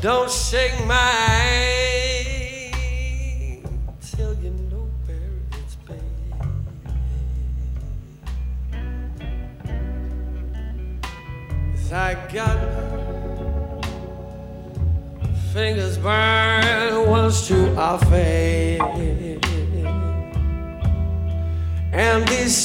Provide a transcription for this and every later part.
Don't shake my hand till you know where it's been. I got fingers burned once too often. And these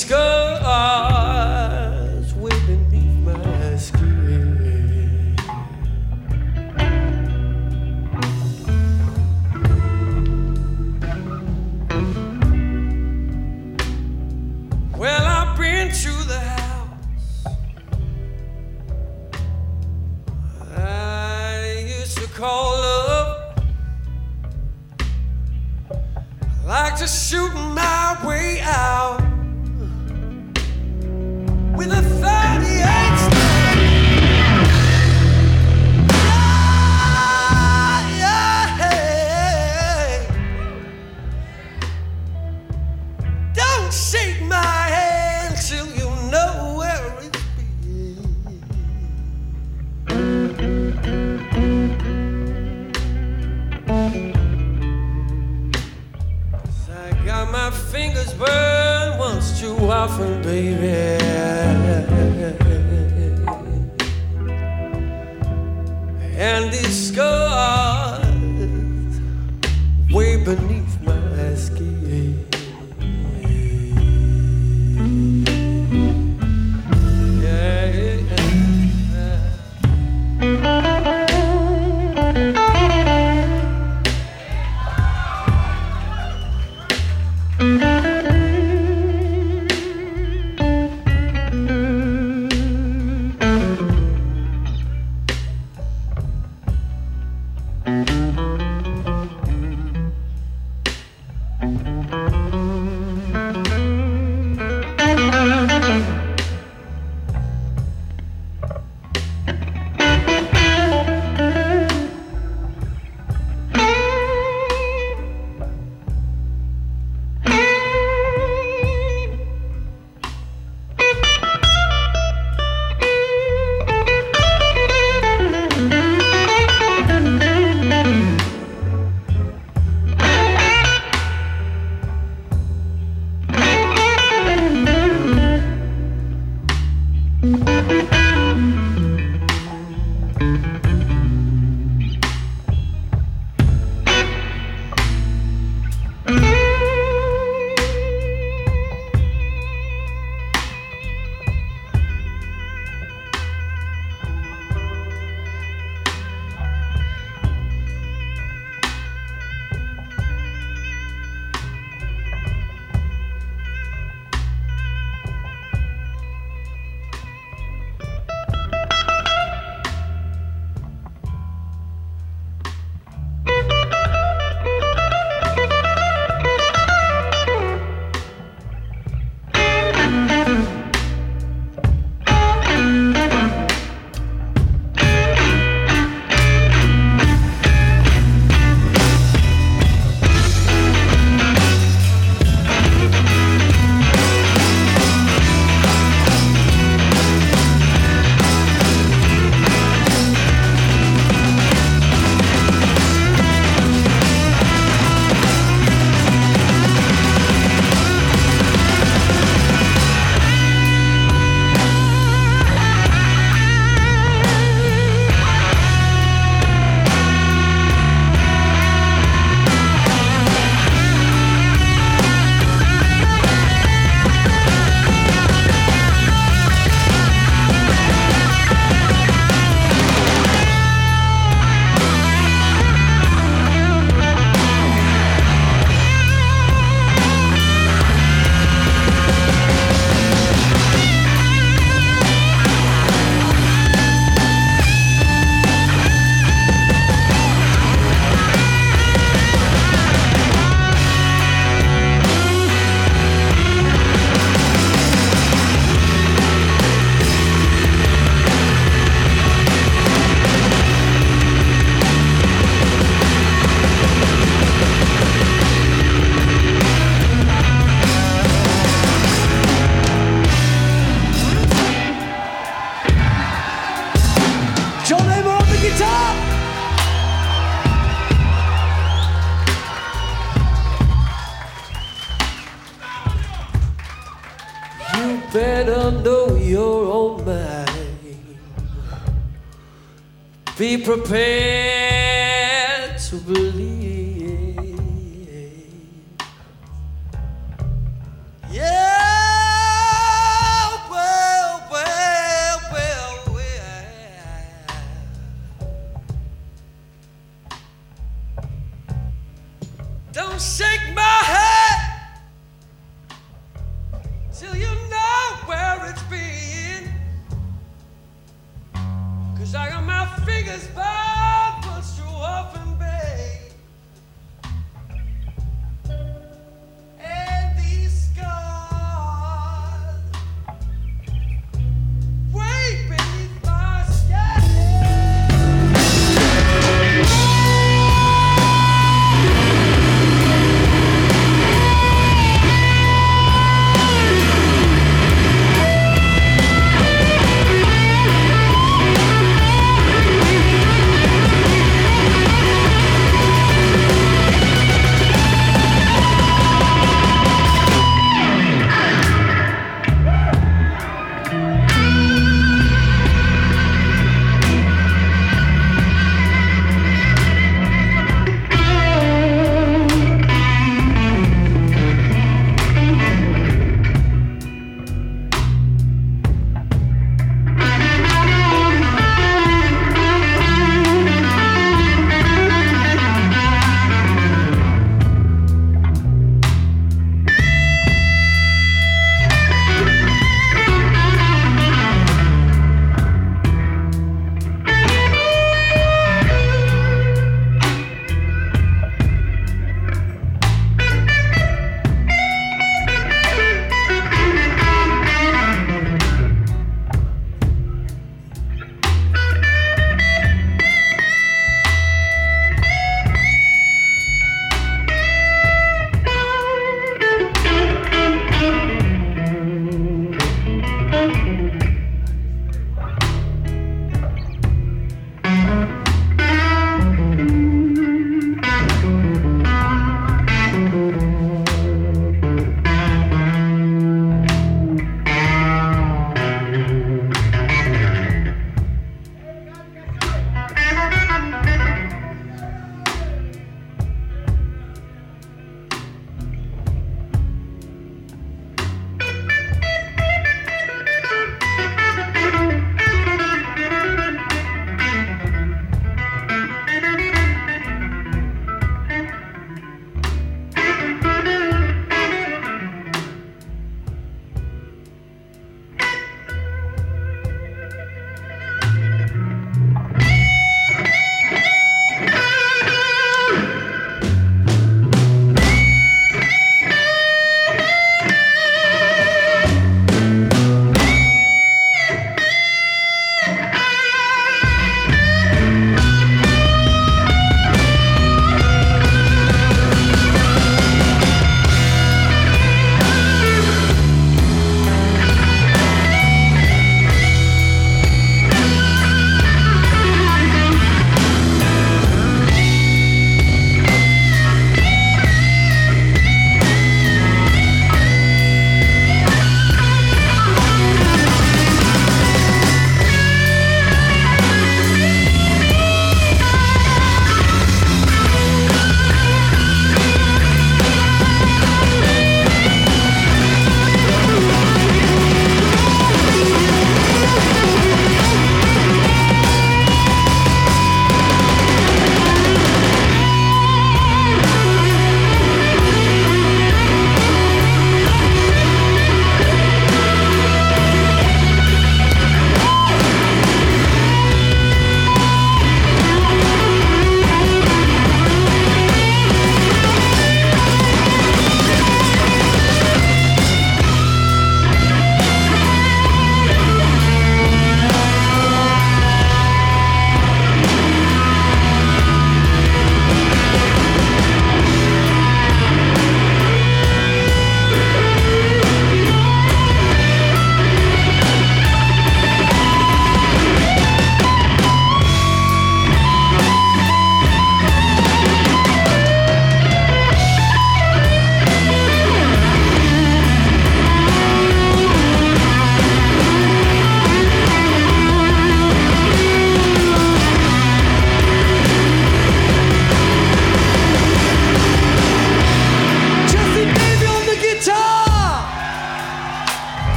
prepared to believe. Yeah, well, well, well, well. Don't shake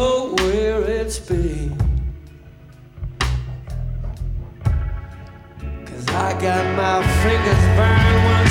where it's been. Cause I got my fingers burned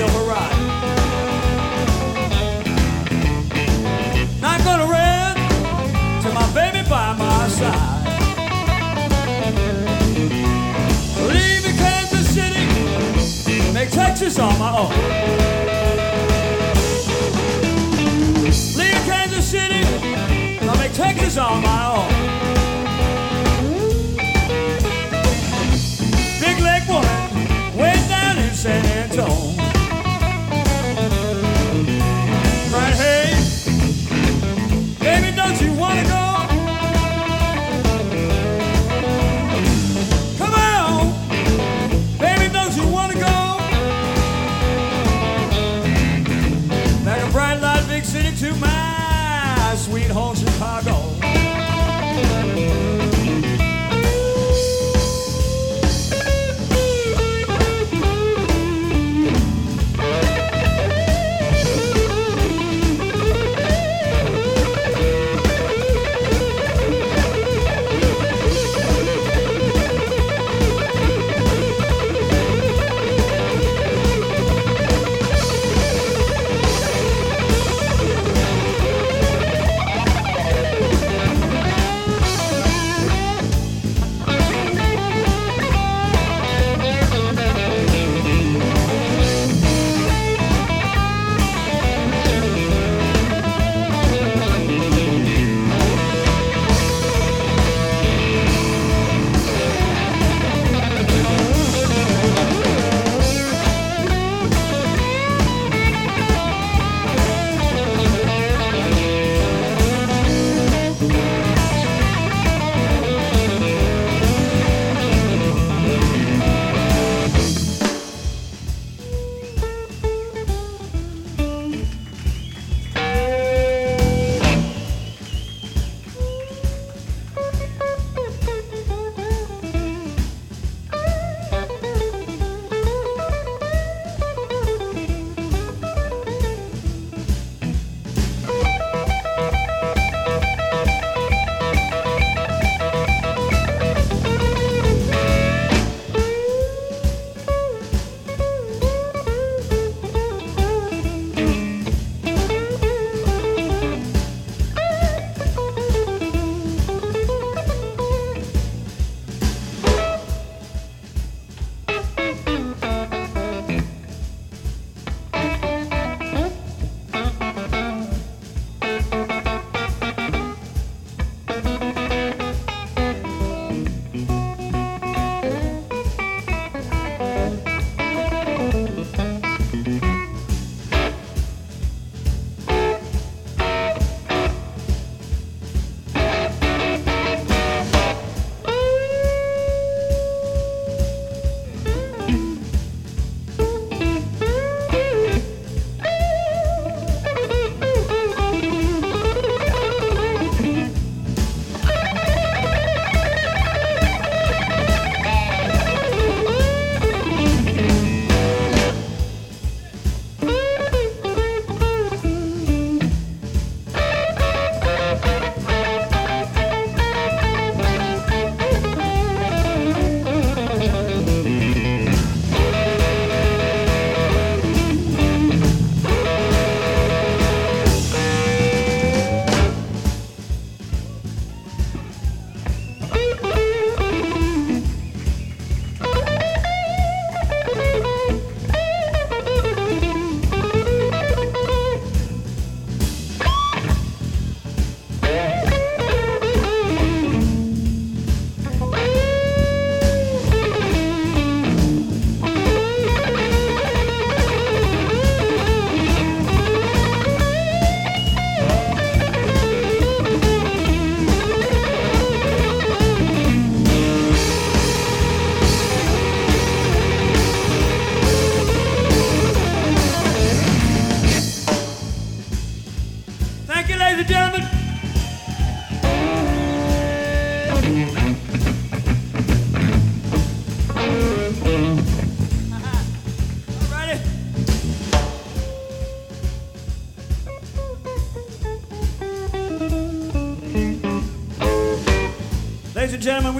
I'm gonna run to my baby by my side. Leaving Kansas City, make Texas on my own. Leave Kansas City, I make Texas on my own.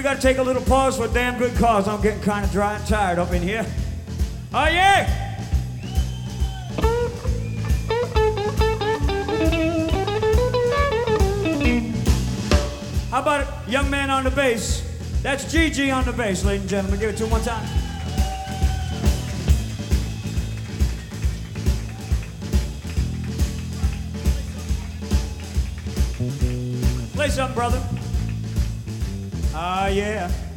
Got to take a little pause for a damn good cause. I'm getting kind of dry and tired up in here. Oh, yeah! How about a young man on the bass? That's GG on the bass, ladies and gentlemen. Give it to him one time. Play something, brother. Ah, yeah.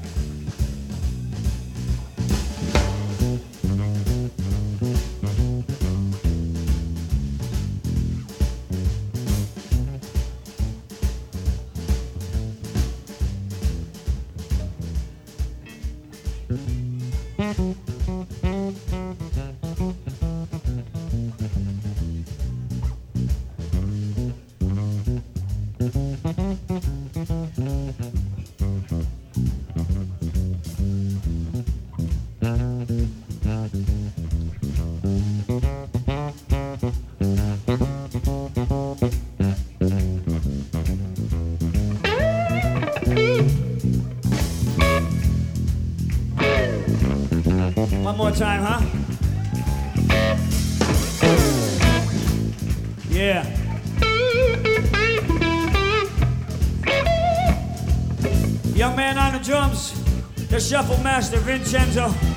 Time, huh? Yeah. Young man on the drums, the shuffle master Vincenzo.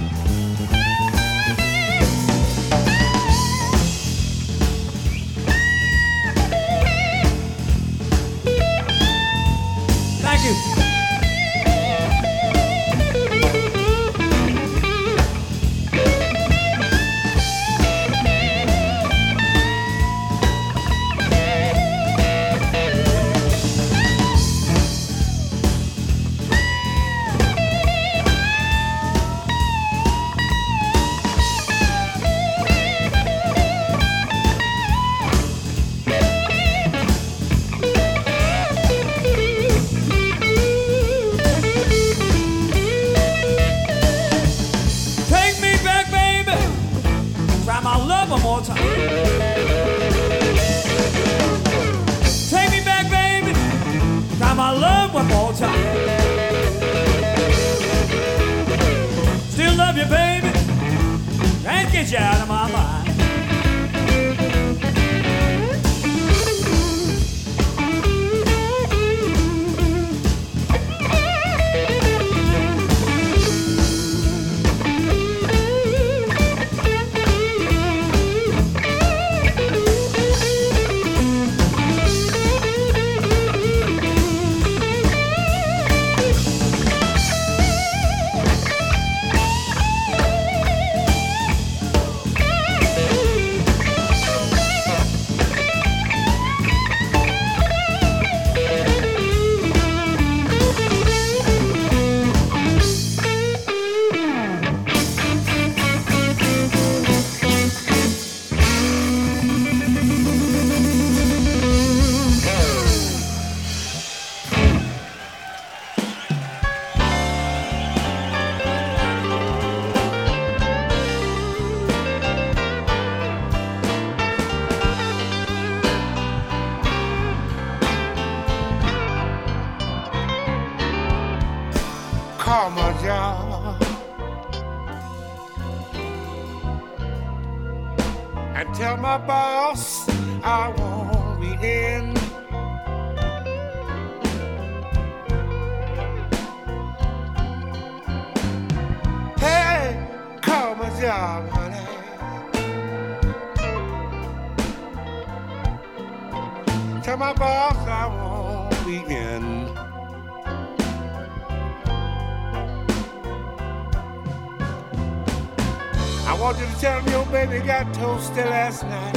I want you to tell him your baby got toasted last night.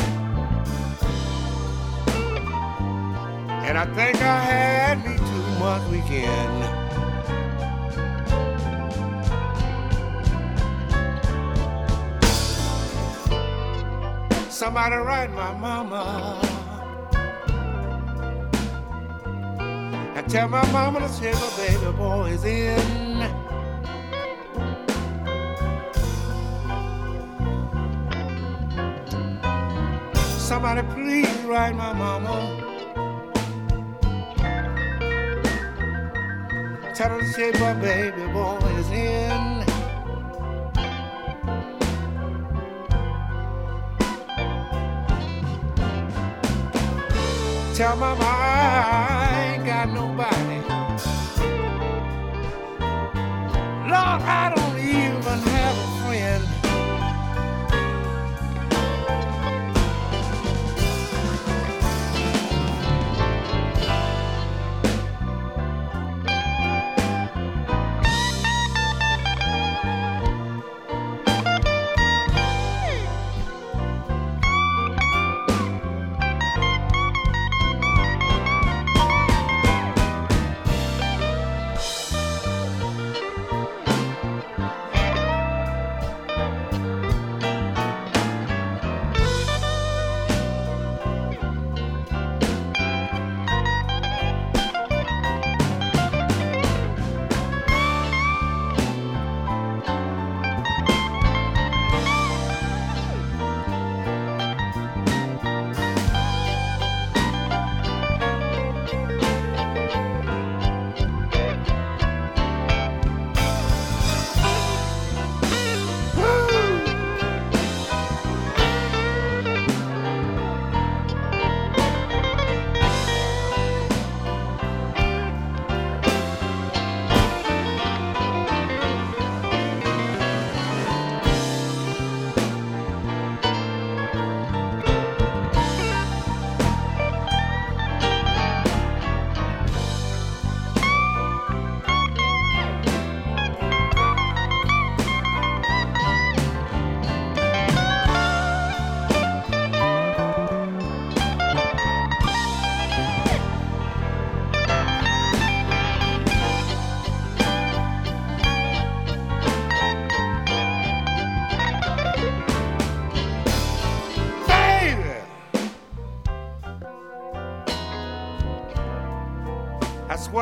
And I think I had me too much weekend. Somebody write my mama. And tell my mama to say my baby boy is in. Somebody please write my mama. Tell her to say my baby boy is in. Tell my mama I ain't got nobody.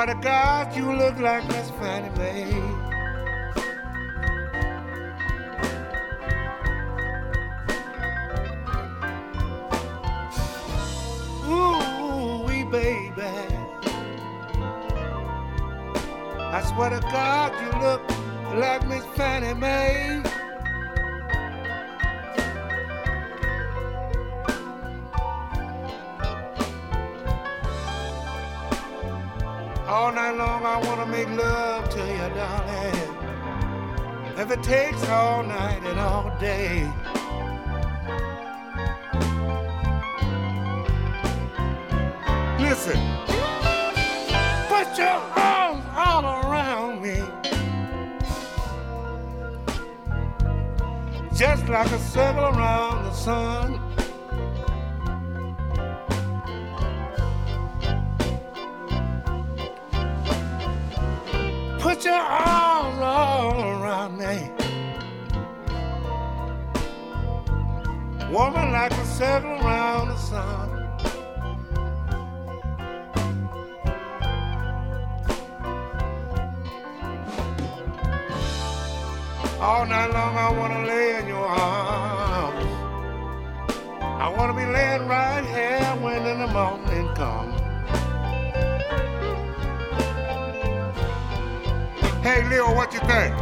Swear to God, you look like Miss Fannie Mae. Put your arms all around me. Just like a circle around the sun. Put your arms all around me. Woman like a circle around the sun. All night long I wanna lay in your arms. I wanna be laying right here when in the morning comes. Hey Leo, what you think?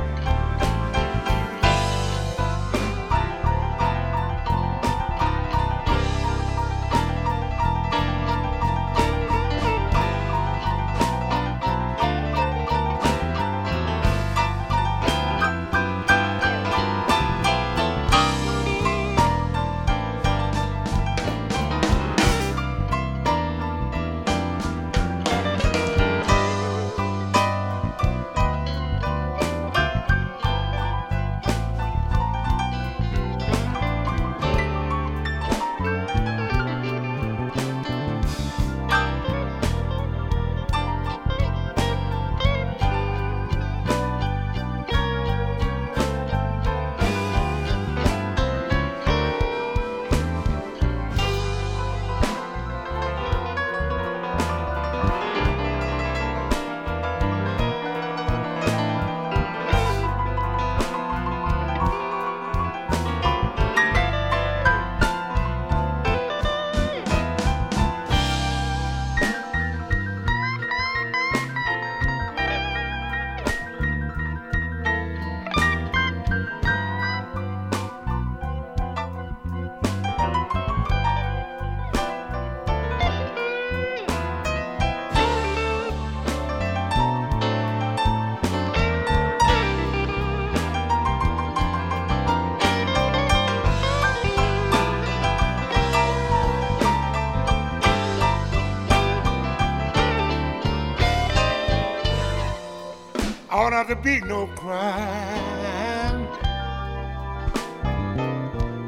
ought to be no crime.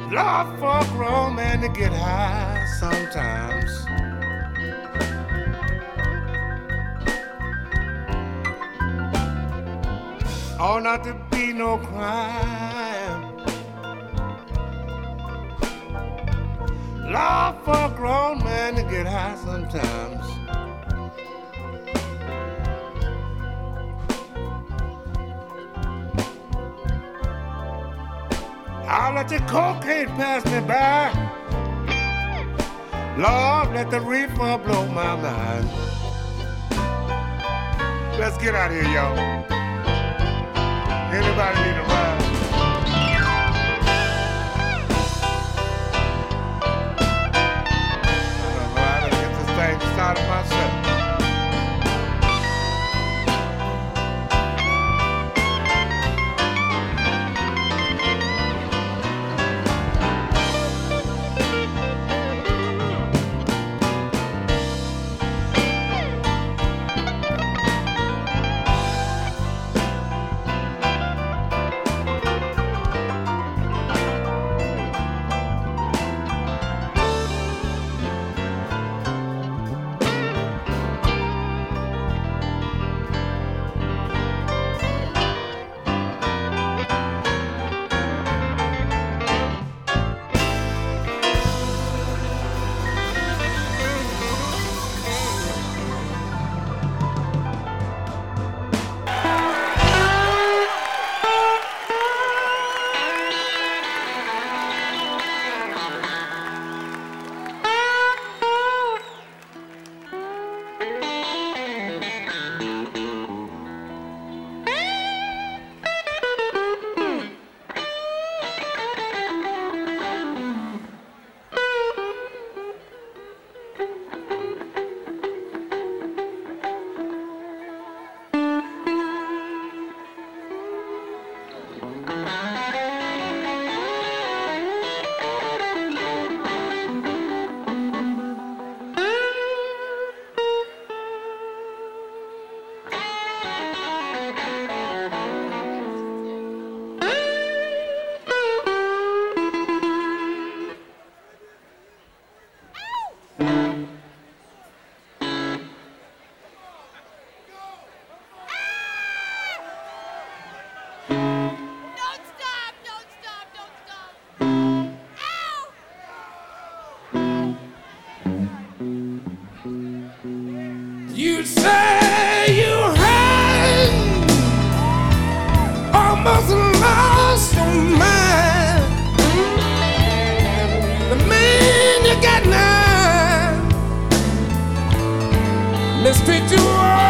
Love for a grown man to get high sometimes. Ought not to be no crime. Love for a grown man to get high sometimes. the cocaine pass me by. Lord, let the reefer blow my mind. Let's get out of here, y'all. Anybody need a ride? fit do work.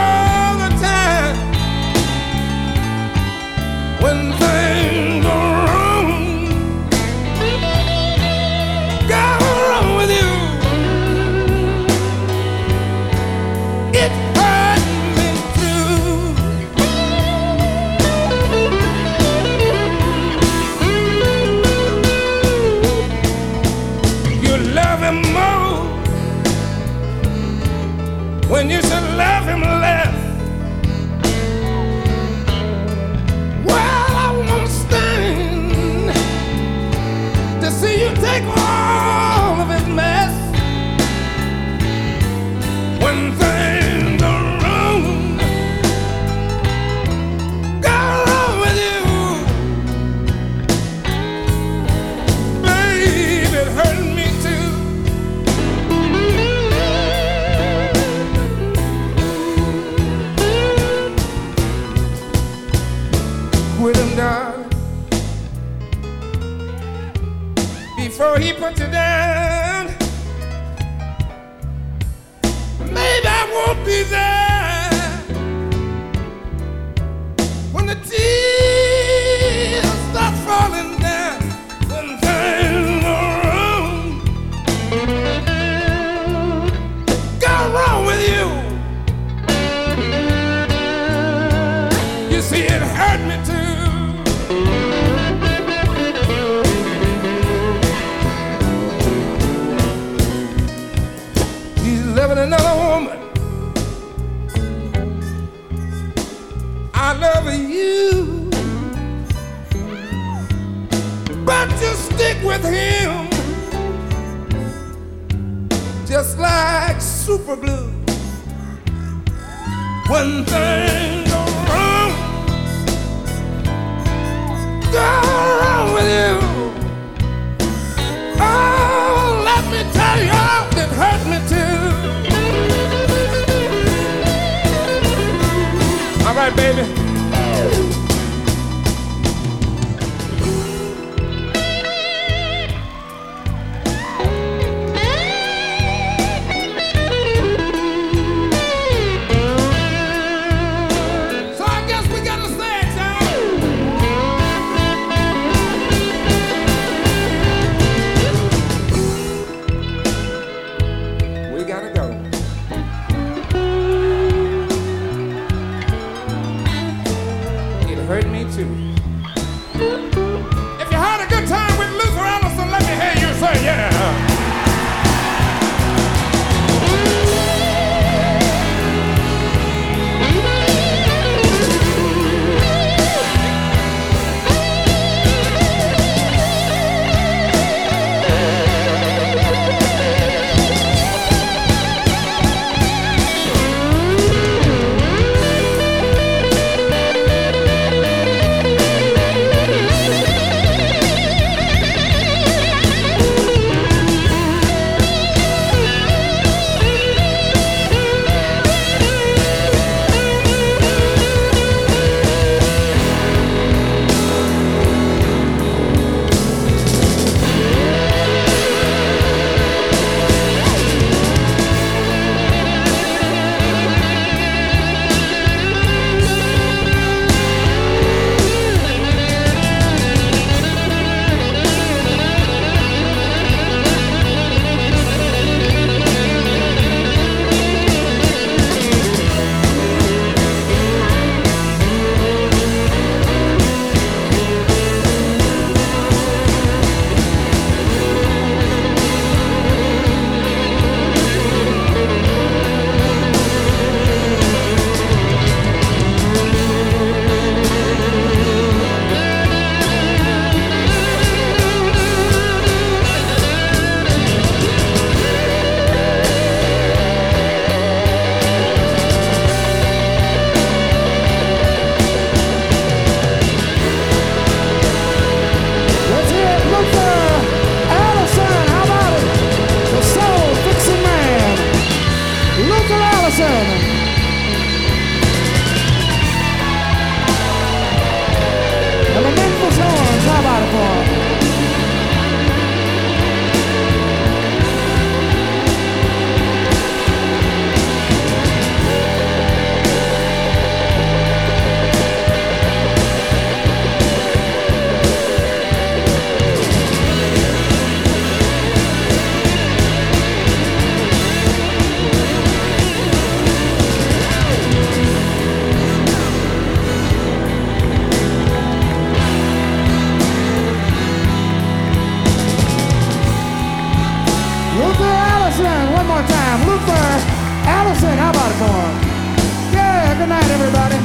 How about it for? Yeah, good night, everybody.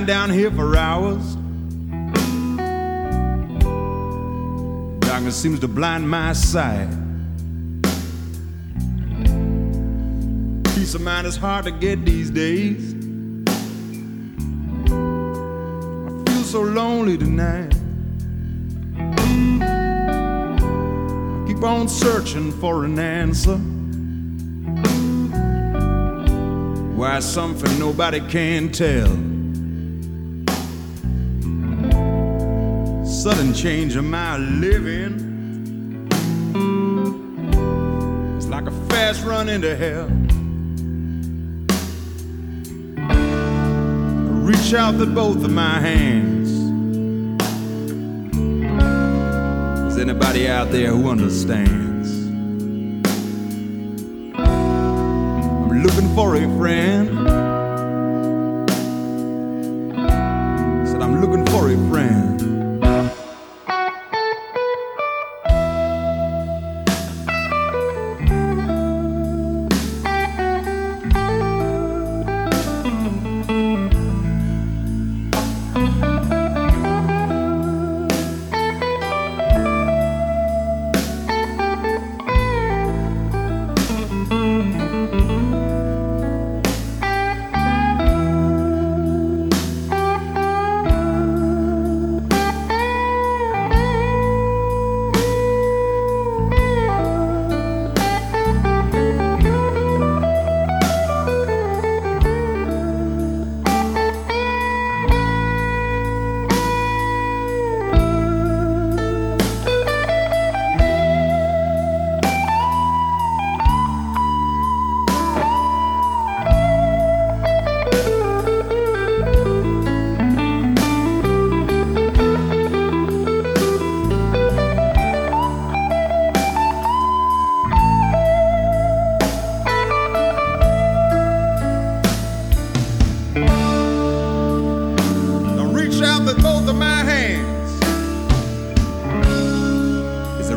lying down here for hours. Darkness seems to blind my sight. Peace of mind is hard to get these days. I feel so lonely tonight. I keep on searching for an answer. Why something nobody can tell. Sudden change of my living. It's like a fast run into hell. I reach out with both of my hands. Is anybody out there who understands? I'm looking for a friend.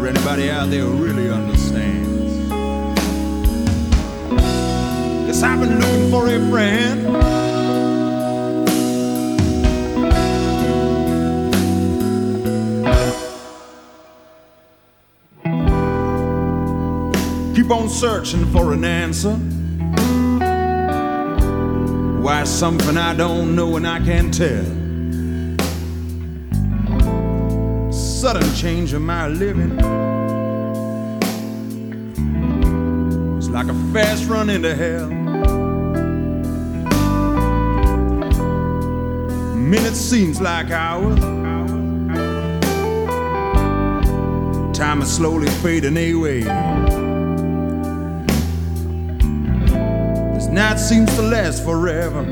Anybody out there who really understands? Cause I've been looking for a friend. Keep on searching for an answer. Why something I don't know and I can't tell. Sudden change in my living. It's like a fast run into hell. Minutes seems like hours. Time is slowly fading away. This night seems to last forever.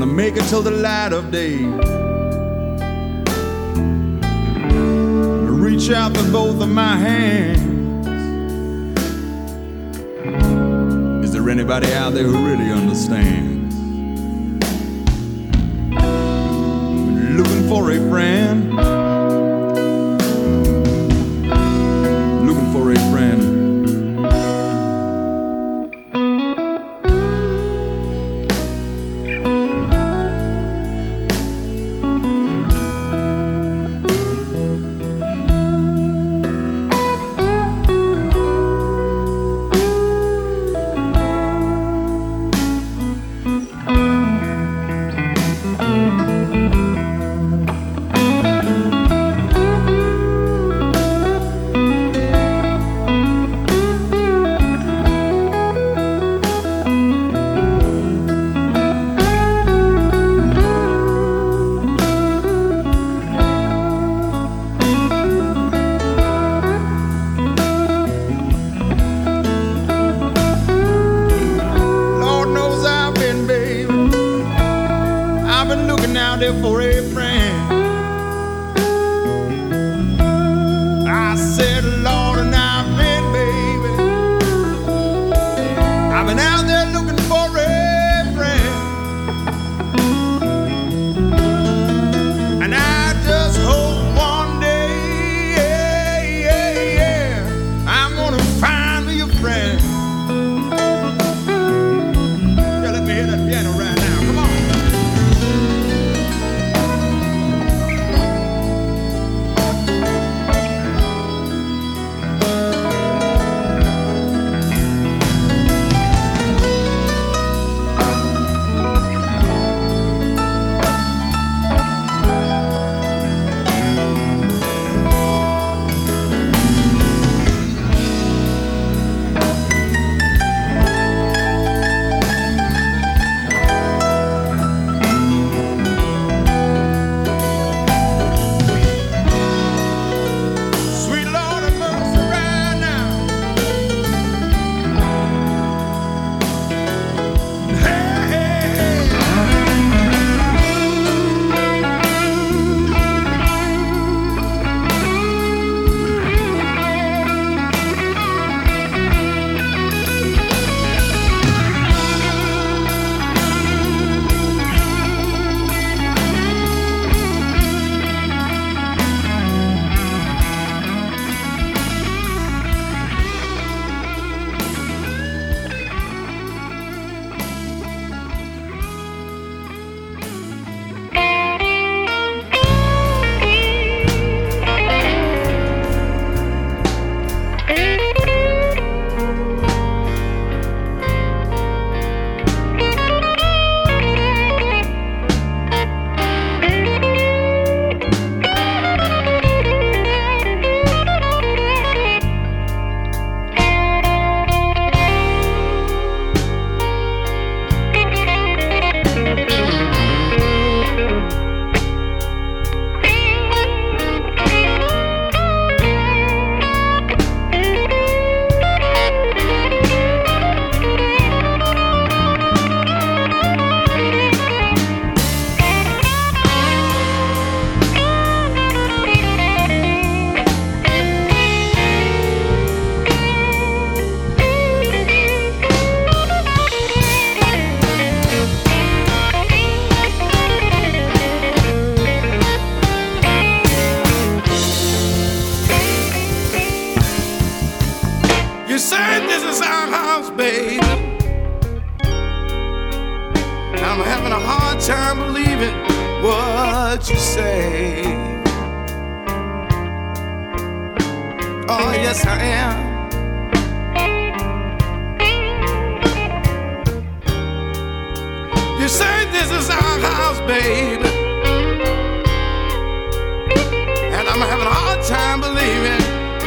Gonna make it till the light of day. Reach out with both of my hands. Is there anybody out there who really understands? Looking for a friend.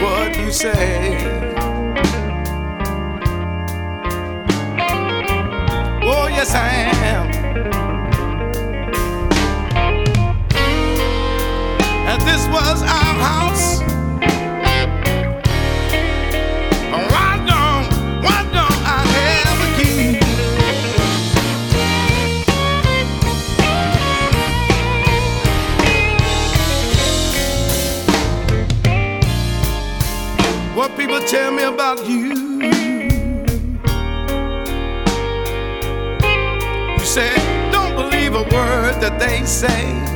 what you say. Oh, yes, I am. And this was our house. people tell me about you. You say, don't believe a word that they say.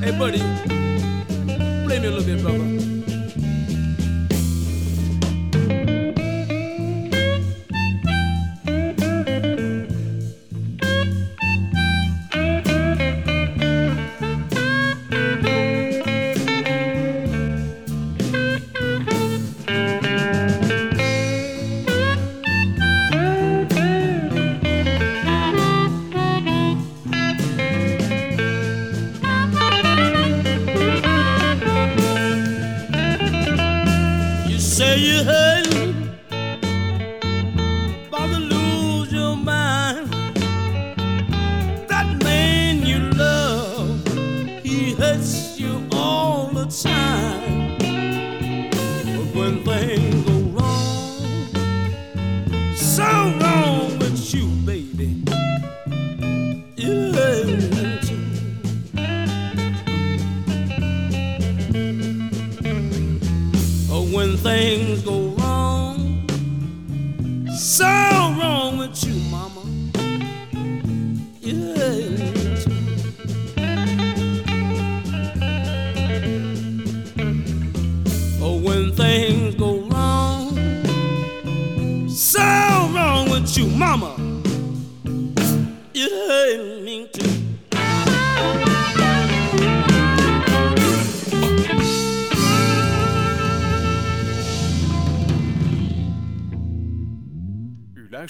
Hey, buddy, play me a little bit, brother.